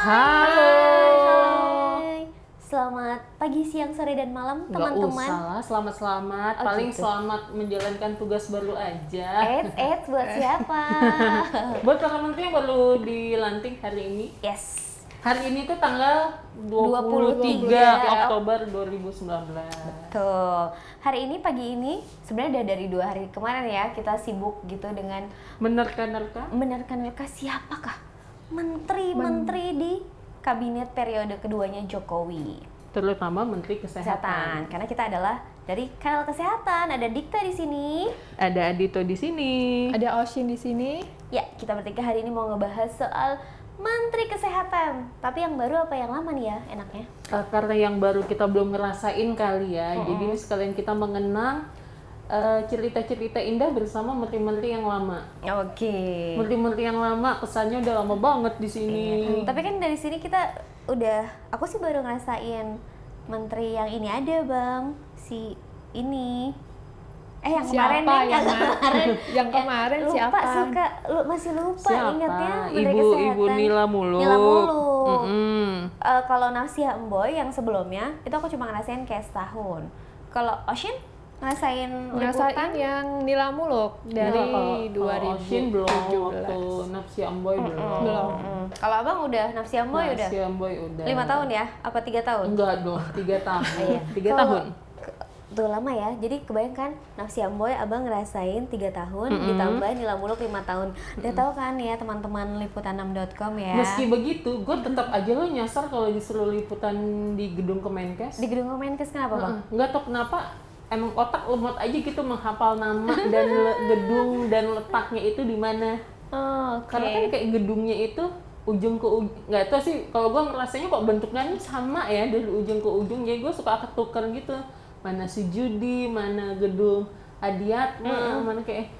Hai. Selamat pagi, siang, sore, dan malam teman-teman. usah lah, selamat-selamat. Oh, Paling gitu. selamat menjalankan tugas baru aja. Eits, eits, buat siapa? Buat para menteri yang baru dilantik hari ini. yes. Hari ini tuh tanggal 23, 23 Oktober 2019. Tuh, hari ini pagi ini sebenarnya udah dari dua hari kemarin ya kita sibuk gitu dengan Menerka-nerka? menerka-nerka siapakah menteri-menteri di kabinet periode keduanya Jokowi. Terutama Menteri Kesehatan. Kesehatan, karena kita adalah dari kanal kesehatan. Ada Dikta di sini. Ada Adito di sini. Ada Oshin di sini. Ya, kita bertiga hari ini mau ngebahas soal Menteri Kesehatan. Tapi yang baru apa yang lama nih ya enaknya? Eh, karena yang baru kita belum ngerasain kali ya. Jadi ini sekalian kita mengenang eh, cerita-cerita indah bersama menteri-menteri yang lama. Oke. Menteri-menteri yang lama kesannya udah lama banget di sini. Tapi kan dari sini kita udah, aku sih baru ngerasain menteri yang ini ada bang, si ini. Eh yang Siapa kemarin nih, yang ma- kemarin, yang kemarin lupa, siapa? suka, lu masih lupa Siapa? ingatnya menteri Ibu kesehatan. Ibu Nila Muluk. Nila Muluk. Mm-mm. Eh, kalau Nafsia Emboy yang sebelumnya itu aku cuma ngerasain kayak setahun. Kalau Oshin ngerasain Ngerasain liputan yang Nila Muluk dari Kalau- kalau Oshin belum waktu 2017. Nafsi Amboy belum. Belum. Hmm. Kalau abang udah Nafsia Emboy udah Nafsi Amboy udah. lima tahun ya? Apa tiga tahun? Enggak dong, tiga tahun. Iya. Tiga tahun. Tuh lama ya, jadi kebayangkan Nafsi Amboy abang ngerasain tiga tahun, ditambah Nila Muluk lima tahun. Udah tahu kan ya teman-teman liputan6.com ya. Meski begitu, gue tetap aja lo nyasar kalau disuruh liputan di gedung Kemenkes. Di gedung Kemenkes kenapa bang? Nggak tahu kenapa emang otak lemot aja gitu menghafal nama dan gedung dan letaknya itu di mana. Oh, oke. Karena kan kayak gedungnya itu ujung ke ujung nggak tahu sih kalau gue ngerasanya kok bentuknya sama ya dari ujung ke ujung jadi gue suka ketukar gitu mana Sujudi mana gedung Adiatma mana kayak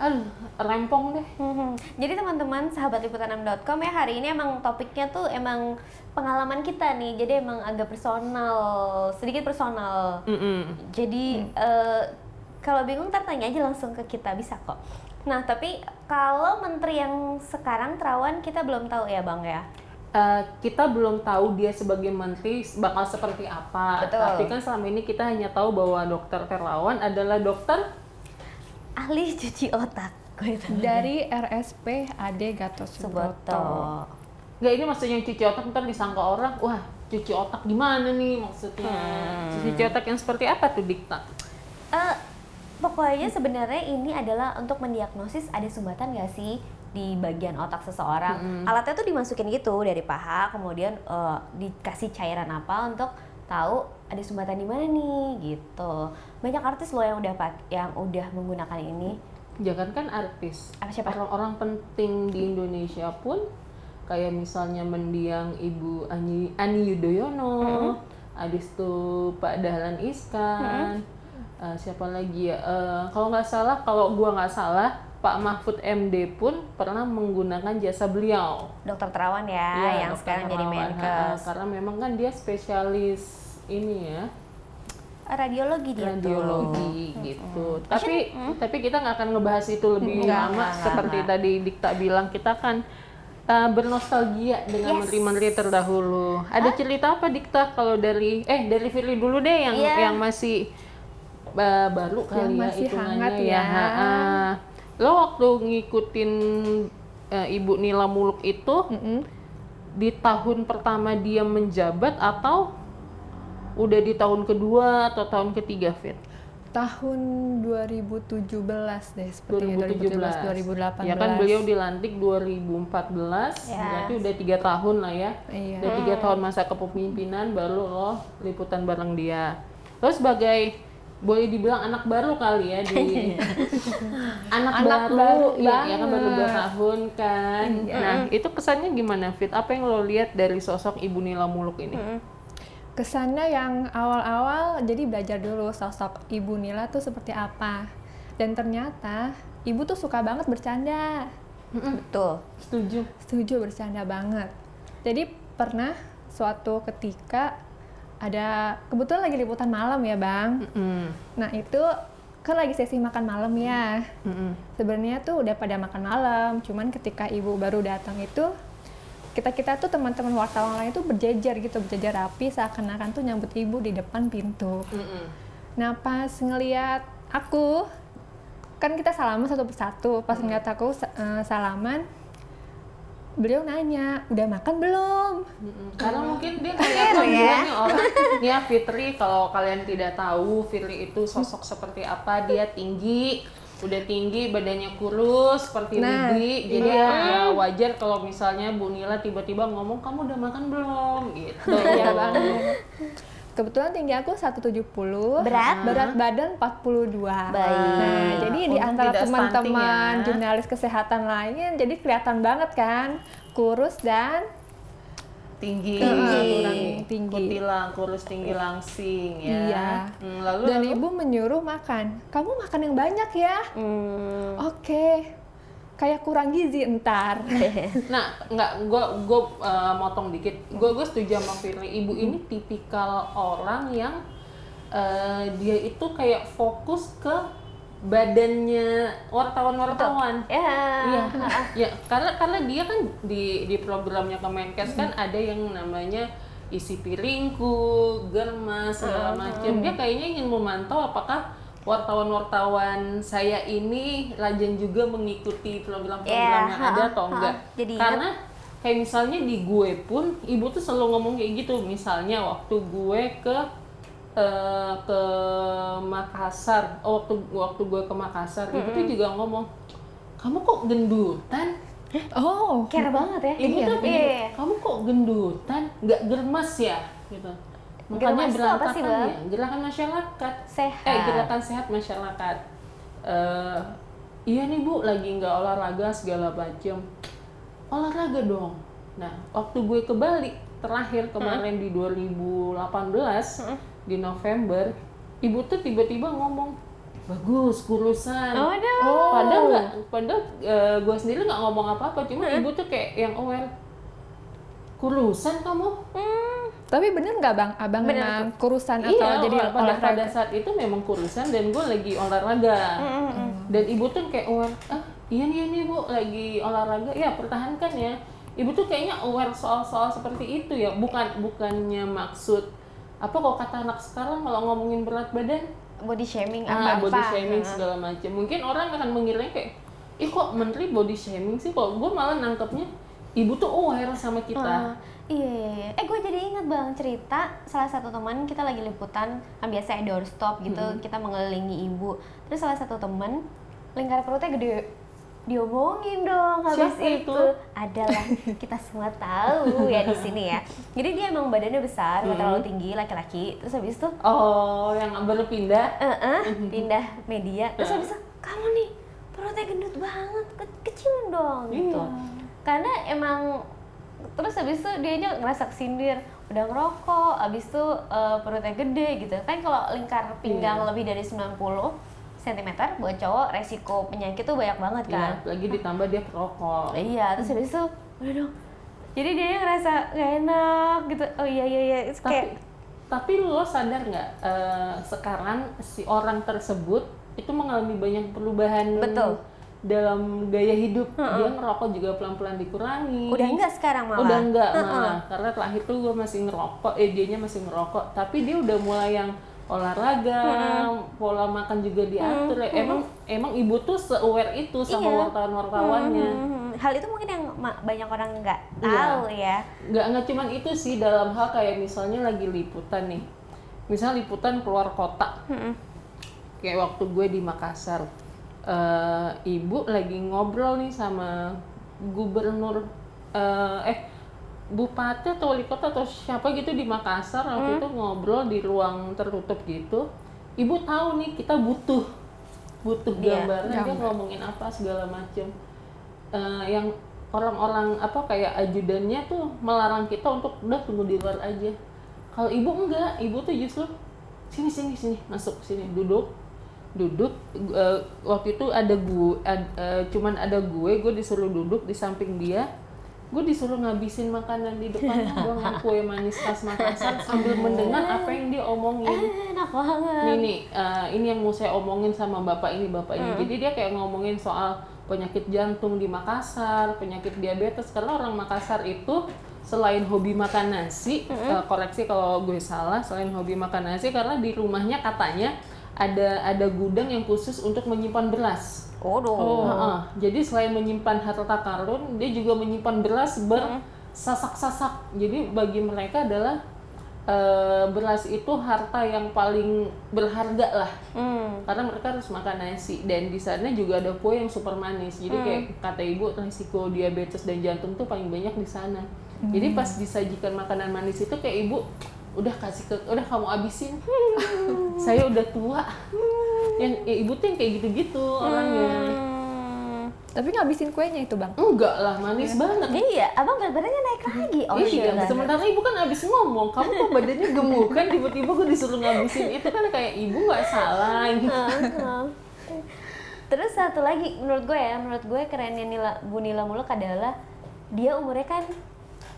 aduh rempong deh Mhm. Jadi teman-teman sahabat liputan6.com ya hari ini emang topiknya tuh emang pengalaman kita nih. Jadi emang agak personal, sedikit personal. Mm-mm. Jadi eh, kalau bingung tanya aja langsung ke kita bisa kok. Nah tapi kalau menteri yang sekarang terawan kita belum tahu ya bang ya. Eh, kita belum tahu dia sebagai menteri bakal seperti apa Betul. tapi kan selama ini kita hanya tahu bahwa dokter Terawan adalah dokter Ahli cuci otak. Dari RSP AD Gatot Subroto. Suboto. nggak ini maksudnya cuci otak ntar disangka orang wah cuci otak gimana nih maksudnya cuci otak yang seperti apa tuh dikta Eh, pokoknya sebenarnya ini adalah untuk mendiagnosis ada sumbatan nggak sih di bagian otak seseorang. Alatnya tuh dimasukin gitu dari paha, kemudian eh, dikasih cairan apa untuk tahu ada sumbatan di mana nih gitu. Banyak artis loh yang udah pak- yang udah menggunakan ini. jangan kan artis Apa siapa? orang-orang penting di Indonesia pun kayak misalnya mendiang Ibu Ani, Ani Yudhoyono, habis itu Pak Dahlan Iskan, eh, siapa lagi ya? Eh, kalau nggak salah, kalau gua nggak salah, Pak Mahfud MD pun pernah menggunakan jasa beliau. Dokter Terawan ya, Iya, yang sekarang jadi. Menkes. Karena memang kan dia spesialis ini ya Radiologi dia radiologi tuh. gitu. Tapi tapi kita nggak akan ngebahas itu lebih Nggak, lama nggak, seperti nggak. tadi Dikta bilang kita kan uh, bernostalgia dengan Yes. menteri-menteri terdahulu. Ada cerita apa Dikta kalau dari eh dari Firly dulu deh yang Iya. yang masih uh, baru kali ya masih hitungannya hangat ya. Ha, ha. Lo waktu ngikutin uh, Ibu Nila Muluk itu Mm-mm. di tahun pertama dia menjabat atau udah di tahun kedua atau tahun ketiga Fit? Tahun 2017 deh sepertinya 2017. 2017 2018. Ya kan beliau dilantik 2014, Ya. berarti udah tiga tahun lah ya. Iya. Udah tiga tahun masa kepemimpinan baru lo liputan bareng dia. Terus sebagai boleh dibilang anak baru kali ya di anak, Anak baru, baru ya, ya kan baru dua tahun kan. Nah itu kesannya gimana Fit? Apa yang lo lihat dari sosok Ibu Nila Muluk ini? Kesannya yang awal-awal jadi belajar dulu sosok Ibu Nila tuh seperti apa. Dan ternyata Ibu tuh suka banget bercanda. Betul. Setuju. Setuju bercanda banget. Jadi pernah suatu ketika ada kebetulan lagi liputan malam ya bang. Mm, Nah itu kan lagi sesi makan malam ya. mm, mm. Sebenarnya tuh udah pada makan malam, cuman ketika ibu baru datang itu kita kita tuh teman-teman wartawan lain tuh berjejer gitu berjejer rapi seakan-akan tuh nyambut ibu di depan pintu Mm-mm. nah pas ngeliat aku kan kita salaman satu persatu pas ngeliat aku eh, salaman beliau nanya udah makan belum Mm-mm. Karena mungkin dia kayak ya. orang ya Fitri kalau kalian tidak tahu Fitri itu sosok seperti apa dia tinggi udah tinggi badannya kurus seperti Nah, Bibi jadi iya. ya wajar kalau misalnya Bu Nila tiba-tiba ngomong kamu udah makan belum gitu Iya banget. Kebetulan tinggi aku 170. Berat? Berat badan 42. Baik. Nah, jadi di antara teman-teman ya. jurnalis kesehatan lain, jadi kelihatan banget kan kurus dan tinggi kurang tinggi. kutilang kurus tinggi langsing ya Iya. Hmm, lalu dan lalu? ibu menyuruh makan. Kamu makan yang banyak ya. Hmm. Oke. Kayak kurang gizi entar. Nah, nggak, gue gue motong dikit. Gue gue setuju sama Firly. Ibu ini tipikal orang yang eh, dia itu kayak fokus ke badannya wartawan-wartawan. Ya. Iya, ya karena karena dia kan di di programnya Kemenkes kan ada yang namanya isi piringku, germas segala macam. Dia kayaknya ingin memantau apakah wartawan-wartawan saya ini rajin juga mengikuti program-program Iya, yang ada atau enggak. Jadi karena kayak misalnya di gue pun ibu tuh selalu ngomong kayak gitu. Misalnya waktu gue ke eh, ke Makassar, oh, waktu waktu gue ke Makassar, ibu tuh juga ngomong, kamu kok gendutan? Oh. Care banget ya. Ibu tuh Iya. iya. kamu kok gendutan, nggak germas ya, gitu. Makanya apa sih, ya, gerakan masyarakat. Sehat. Eh, gerakan sehat masyarakat. Eh, iya nih bu, lagi nggak olahraga segala macam. Olahraga dong. Nah, waktu gue ke Bali terakhir kemarin di 2018 di November, ibu tuh tiba-tiba ngomong bagus kurusan. Oh, no. Padahal nggak, padahal eh, gue sendiri nggak ngomong apa-apa, cuma ibu tuh kayak yang aware. Kurusan kamu? Tapi bener nggak bang, abang Bener. memang kurusan atau iya, jadi pada, pada olahraga? saat itu memang kurusan dan gue lagi olahraga. Dan ibu tuh kayak aware, ah iya nih nih bu lagi olahraga, ya pertahankan ya. Ibu tuh kayaknya aware soal-soal seperti itu ya, bukan bukannya maksud apa kok kata anak sekarang kalau ngomongin berat badan Body shaming ah, apa? body shaming segala macam. Mungkin orang akan mengiranya kayak, ih kok menteri body shaming sih? Kok gue malah nangkepnya ibu tuh aware sama kita. Ah, iya. Eh, gue jadi ingat bang cerita salah satu teman kita lagi liputan, kan biasa doorstop gitu, kita mengelilingi ibu. Terus salah satu teman lingkar perutnya gede, diomongin dong habis Siapa itu? Adalah kita semua tahu ya di sini ya. Jadi dia emang badannya besar, nggak terlalu tinggi, laki-laki. Terus habis itu, Oh, yang baru pindah. eh, eh, pindah media. Terus habis itu, kamu nih perutnya gendut banget, ke- kecil dong gitu. Iya. Karena emang terus habis itu dia ngerasa kesindir udah ngerokok habis itu eh, perutnya gede gitu kan kalau lingkar pinggang Iya. lebih dari 90 cm buat cowok resiko penyakit tuh banyak banget Iya, kan lagi ditambah dia perokok. iya terus habis itu udah dong jadi dia ngerasa gak enak gitu oh iya iya iya Tapi kayak tapi lo sadar nggak eh, sekarang si orang tersebut itu mengalami banyak perubahan Betul. dalam gaya hidup. Dia ngerokok juga pelan-pelan dikurangi. udah enggak sekarang malah Udah enggak malah. Karena terakhir tuh gue masih ngerokok, eh dianya masih ngerokok. Tapi dia udah mulai yang olahraga, pola makan juga diatur. ya. Emang emang ibu tuh se-aware itu sama Iya. wartawan-wartawannya. Hmm, hal itu mungkin yang banyak orang nggak Iya. tahu ya nggak nggak cuman itu sih dalam hal kayak misalnya lagi liputan nih misalnya liputan keluar kota kayak waktu gue di Makassar eh, ibu lagi ngobrol nih sama gubernur eh, eh bupati atau wali kota atau siapa gitu di Makassar waktu itu ngobrol di ruang tertutup gitu ibu tahu nih kita butuh butuh Iya, gambarnya dia ngomongin apa segala macam Eh, yang orang-orang apa kayak ajudannya tuh melarang kita untuk udah tunggu di luar aja. Kalau ibu enggak ibu tuh justru sini sini sini masuk sini duduk duduk. Eh, waktu itu ada gue cuman ada gue gue disuruh duduk di samping dia gue disuruh ngabisin makanan di depan yang kue manis khas Makassar sambil mendengar apa yang dia omongin. Eh, enak banget. Ini nih eh, ini yang mau saya omongin sama bapak ini bapak Hmm. ini jadi dia kayak ngomongin soal penyakit jantung di Makassar penyakit diabetes. Karena orang Makassar itu selain hobi makan nasi Hmm. eh, koreksi kalau gue salah selain hobi makan nasi karena di rumahnya katanya ada ada gudang yang khusus untuk menyimpan beras Waduh. Heeh. jadi selain menyimpan harta karun, dia juga menyimpan beras bersasak-sasak. Jadi bagi mereka adalah eh, beras itu harta yang paling berharga lah, Hmm. karena mereka harus makan nasi. Dan di sana juga ada kue yang super manis. Jadi kayak kata ibu, risiko diabetes dan jantung tuh paling banyak di sana. Jadi pas disajikan makanan manis itu kayak ibu udah kasih ke, udah kamu abisin. Saya udah tua. Yang ya, ibu tuh yang kayak gitu-gitu orangnya. Hmm. Tapi ngabisin kuenya itu bang. Enggak lah, manis banget. Iya, abang berat badannya naik lagi. Oh iya, iya. sementara ibu kan abis ngomong, kamu kok badannya gemuk kan tiba-tiba gue disuruh ngabisin itu kan kayak ibu nggak salah gitu. Terus satu lagi menurut gue ya, menurut gue kerennya Nila, Bu Nila Muluk adalah dia umurnya kan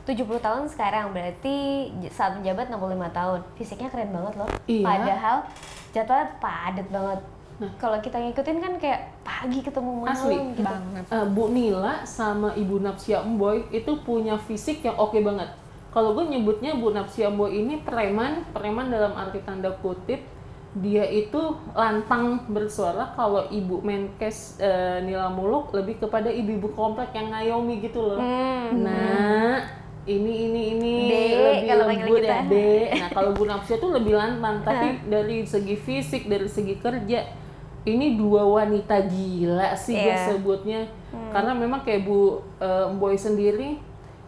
70 tahun sekarang berarti saat menjabat 65 tahun. Fisiknya keren banget loh. Iya. Padahal jadwalnya padat banget. Kalau kita ngikutin kan kayak pagi ketemu malam Asli. gitu. Banget. Eh, Bu Nila sama Ibu Napsia Emboy itu punya fisik yang oke banget. Kalau gue nyebutnya Bu Napsia Emboy ini preman, preman dalam arti tanda kutip dia itu lantang bersuara kalau ibu Menkes eh, Nila Muluk lebih kepada ibu-ibu komplek yang ngayomi gitu loh. Hmm. Nah, ini ini ini Dek, lebih kalau lembut kita. ya, Dek. Nah, kalau Bu Nafsia tuh lebih lantang, tapi dari segi fisik, dari segi kerja, ini dua wanita gila sih gue Iya. sebutnya. Karena memang kayak Bu eh, Boy sendiri,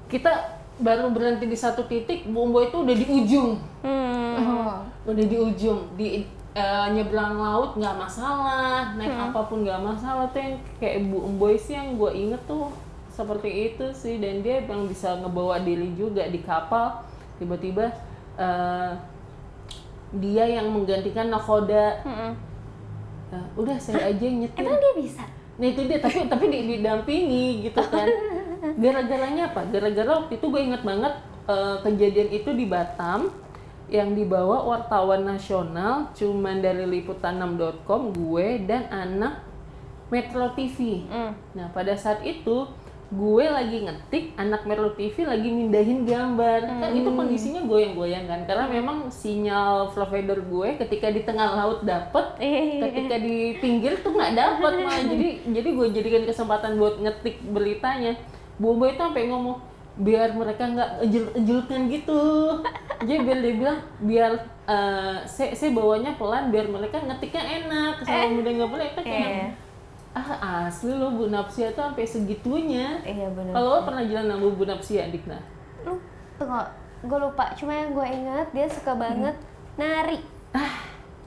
kita baru berhenti di satu titik, Bu Boy itu udah di ujung, Hmm. Oh. udah di ujung, di eh, nyebrang laut nggak masalah, naik apa pun nggak masalah tuh yang kayak Bu Boy sih yang gue inget tuh seperti itu sih dan dia emang bisa ngebawa diri juga di kapal tiba-tiba eh, dia yang menggantikan nakoda Mm-mm. Nah, udah saya aja yang nyetir Emang dia bisa? Nah itu dia, tapi tapi di, didampingi gitu kan. Gara-garanya apa? Gara-gara waktu itu gue inget banget eh, kejadian itu di Batam yang dibawa wartawan nasional cuman dari liputan6.com gue dan anak Metro TV. Hmm. Nah pada saat itu gue lagi ngetik anak Metro TV lagi mindahin gambar. Kan itu kondisinya goyang-goyang kan karena memang sinyal provider gue ketika di tengah laut dapet Iya. ketika di pinggir tuh nggak dapet malah jadi jadi gue jadikan kesempatan buat ngetik beritanya. Bobo itu sampai ngomong biar mereka nggak ejul-ejulkan gitu. Jadi biar dia bilang biar eh, saya saya bawanya pelan biar mereka ngetiknya enak sama mudah nggak boleh. Kan kayak Iya. Ah asli lo Bu Napsia tuh sampai segitunya. Iya benar. kalau lo pernah jalan sama Bu Napsia Dikna? Lu tunggu gue lupa. Cuma yang gue inget dia suka banget nari.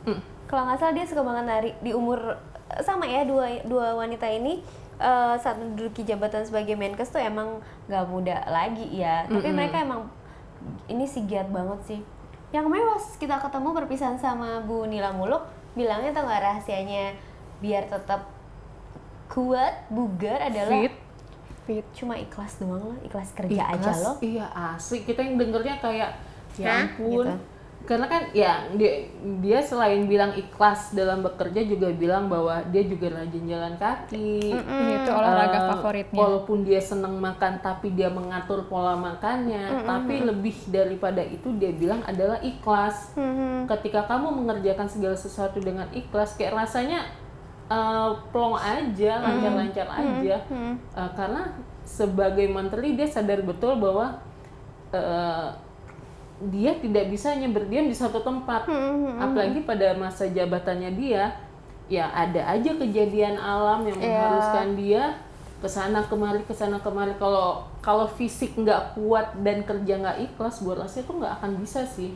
Hmm. kalau nggak salah dia suka banget nari. Di umur sama ya dua dua wanita ini eh, saat menduduki jabatan sebagai Menkes tuh emang nggak muda lagi ya. Tapi mereka emang ini sih giat banget sih. Yang kemarin pas kita ketemu perpisahan sama Bu Nila Muluk bilangnya tau nggak rahasianya biar tetap kuat bugar adalah Fit. Fit. cuma ikhlas doang lah ikhlas kerja aja Ikhlas, loh Iya asli kita yang dengernya kayak ya Hah? ampun. Gitu. Karena kan ya dia dia selain bilang ikhlas dalam bekerja juga bilang bahwa dia juga rajin jalan kaki. Itu olahraga Eh, favoritnya. Walaupun dia seneng makan tapi dia mengatur pola makannya. Tapi lebih daripada itu dia bilang adalah ikhlas. Ketika kamu mengerjakan segala sesuatu dengan ikhlas kayak rasanya eh, plong aja, lancar-lancar aja. Eh, karena sebagai menteri dia sadar betul bahwa eh, dia tidak bisa hanya berdiam di satu tempat. Apalagi pada masa jabatannya dia, ya ada aja kejadian alam yang mengharuskan dia ke sana kemari ke sana kemari. Kalau kalau fisik nggak kuat dan kerja nggak ikhlas, gue rasa itu nggak akan bisa sih.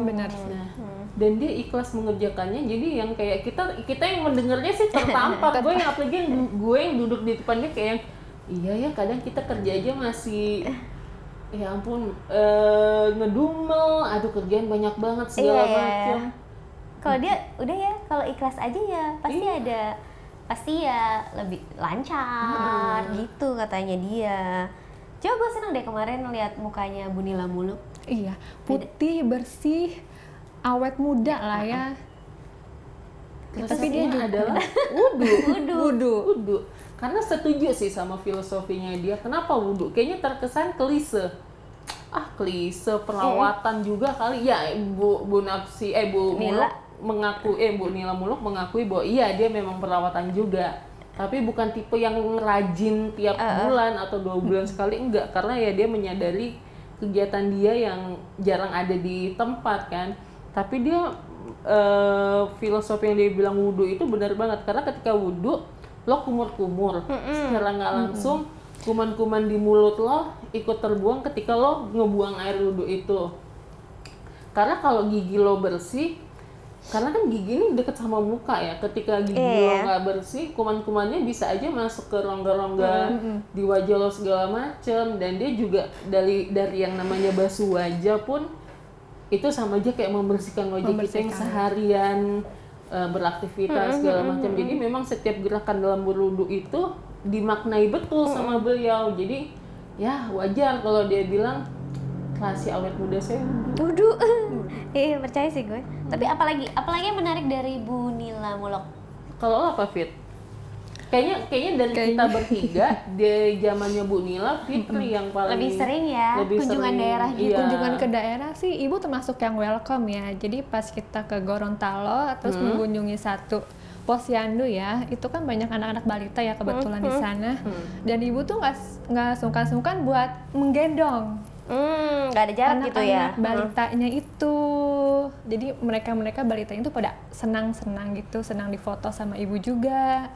Benar. Nah, dan dia ikhlas mengerjakannya. Jadi yang kayak kita kita yang mendengarnya sih tertampar. gue yang apalagi yang gue yang duduk di depannya kayak yang iya ya kadang kita kerja aja masih ya ampun eh, ngedumel, aduh kerjaan banyak banget segala Iya, iya. macam. Kalau dia udah ya, kalau ikhlas aja ya pasti Iya. ada pasti ya lebih lancar gitu katanya dia. Coba gue seneng deh kemarin lihat mukanya Bu Nila mulu. Iya, putih, bersih, awet muda lah ya. Tapi dia adalah wudhu. Wudhu. Wudhu. Karena setuju sih sama filosofinya dia. Kenapa wudhu? Kayaknya terkesan klise. Ah, klise perawatan juga kali. Ya, Bu Bu Napsi eh Bu Nila. Mengaku eh Bu Nila Muluk mengakui bahwa iya dia memang perawatan juga. Tapi bukan tipe yang rajin tiap bulan atau dua bulan sekali enggak. Karena ya dia menyadari kegiatan dia yang jarang ada di tempat kan. Tapi dia eh, filosofi yang dia bilang wudhu itu benar banget. Karena ketika wudhu lo kumur-kumur. Secara nggak langsung kuman-kuman di mulut lo ikut terbuang ketika lo ngebuang air wudhu itu. Karena kalau gigi lo bersih karena kan gigi ini deket sama muka ya. Ketika gigi lo Iya. nggak bersih kuman-kumannya bisa aja masuk ke rongga-rongga di wajah lo segala macem. Dan dia juga dari dari yang namanya basuh wajah pun itu sama aja kayak membersihkan wajah kita yang seharian eh, beraktivitas segala macam jadi memang setiap gerakan dalam berwudu itu dimaknai betul sama beliau. Jadi ya wajar kalau dia bilang rahasia awet muda saya wudhu Waduh. Iya, percaya sih gue. Tapi apalagi apalagi yang menarik dari Bu Nila Mulok? Kalau lo apa Fit? Kayaknya kayaknya dari kita bertiga di zamannya Bu Nila Fitri yang paling Lebih sering ya lebih kunjungan sering. daerah gitu. Iya. Kunjungan ke daerah sih ibu termasuk yang welcome ya. Jadi pas kita ke Gorontalo terus mengunjungi satu posyandu ya, itu kan banyak anak-anak balita ya kebetulan di sana. Dan ibu tuh nggak nggak sungkan-sungkan buat menggendong Hmm, nggak ada jarak gitu ya. anak-anak balitanya itu. Jadi mereka-mereka balitanya itu pada senang-senang gitu, senang difoto sama ibu juga.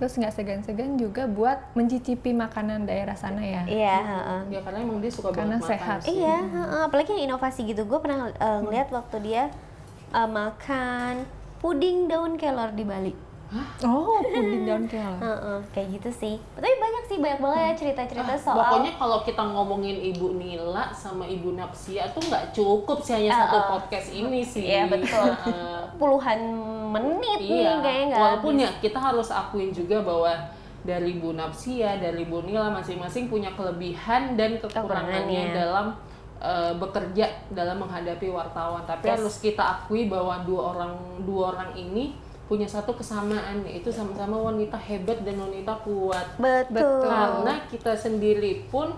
Terus nggak segan-segan juga buat mencicipi makanan daerah sana ya. Iya, heeh. Ya karena emang dia suka Karena banget makan sehat. sih. Iya, heeh. apalagi yang inovasi gitu. Gue pernah eh, ngeliat waktu dia eh, makan puding daun kelor di Bali. Oh, puding daun kelor. Heeh, kayak gitu sih. Tapi banyak sih, banyak banget ya cerita-cerita Ah, soal Pokoknya kalau kita ngomongin Ibu Nila sama Ibu Napsia tuh nggak cukup sih hanya satu podcast ini sih. Iya, betul. Puluhan menit iya. nih kayaknya nggak Walaupun habis. ya kita harus akuin juga bahwa dari Bu Napsia, dari Bu Nila masing-masing punya kelebihan dan kekurangannya Kekurangannya. dalam eh, bekerja dalam menghadapi wartawan. Tapi Yes. harus kita akui bahwa dua orang dua orang ini punya satu kesamaan yaitu sama-sama wanita hebat dan wanita kuat. Betul. Karena kita sendiri pun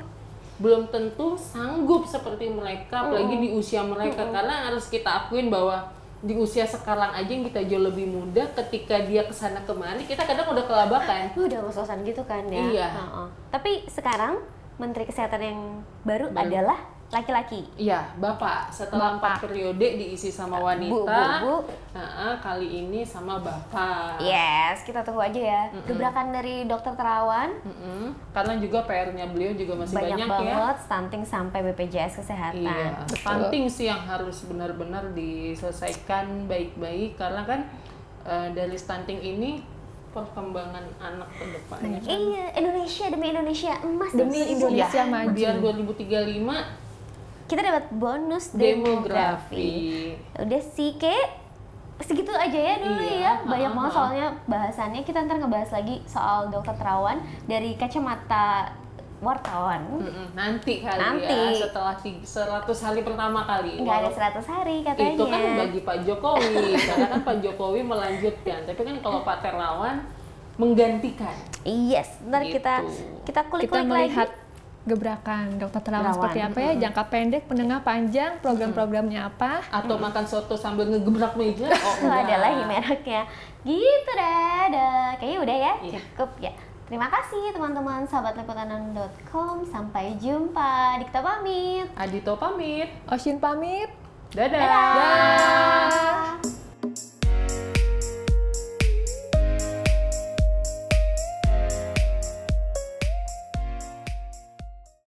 belum tentu sanggup seperti mereka, apalagi di usia mereka. Karena harus kita akuin bahwa di usia sekarang aja yang kita jauh lebih muda, ketika dia ke sana kemari, kita kadang udah kelabakan. Udah ngos-ngosan gitu kan ya. Iya. Heeh. Tapi sekarang Menteri Kesehatan yang baru adalah laki-laki. Iya, Bapak. Setelah empat periode diisi sama wanita, Bu, bu, bu. nah, kali ini sama Bapak. Yes, kita tunggu aja ya. Gebrakan dari Dokter Terawan Mm-mm. Karena juga PR-nya beliau juga masih banyak, banyak, ya. banget stunting sampai BPJS Kesehatan. Iya, stunting sih yang harus benar-benar diselesaikan baik-baik karena kan eh, dari stunting ini perkembangan anak ke depannya kan Iya, Indonesia demi Indonesia emas Demi Indonesia maju. biar 2035 Kita dapat bonus demografi. demografi. Udah sih, kayak segitu aja ya dulu Iya, ya. Banyak banget soalnya bahasannya. Kita ntar ngebahas lagi soal Dokter Terawan dari kacamata wartawan. Mm-mm, nanti kali Nanti. ya setelah ti- 100 hari pertama kali. Nggak ada Walau 100 hari katanya. itu kan bagi Pak Jokowi karena kan Pak Jokowi melanjutkan tapi kan kalau Pak Terawan menggantikan Yes, ntar Gitu. kita kita Kita kulik-kulik melihat lagi. Gebrakan dokter terawan seperti apa ya, jangka pendek, menengah, panjang, program-programnya apa. atau makan soto sambil ngegebrak meja oh Oh, ada enggak. lagi mereknya. Gitu dah, dah. Kayaknya udah ya, Iya. cukup ya. Terima kasih teman-teman sahabat liputan.com. Sampai jumpa. Dikta pamit. Adito pamit Oshin pamit. dadah. Dah.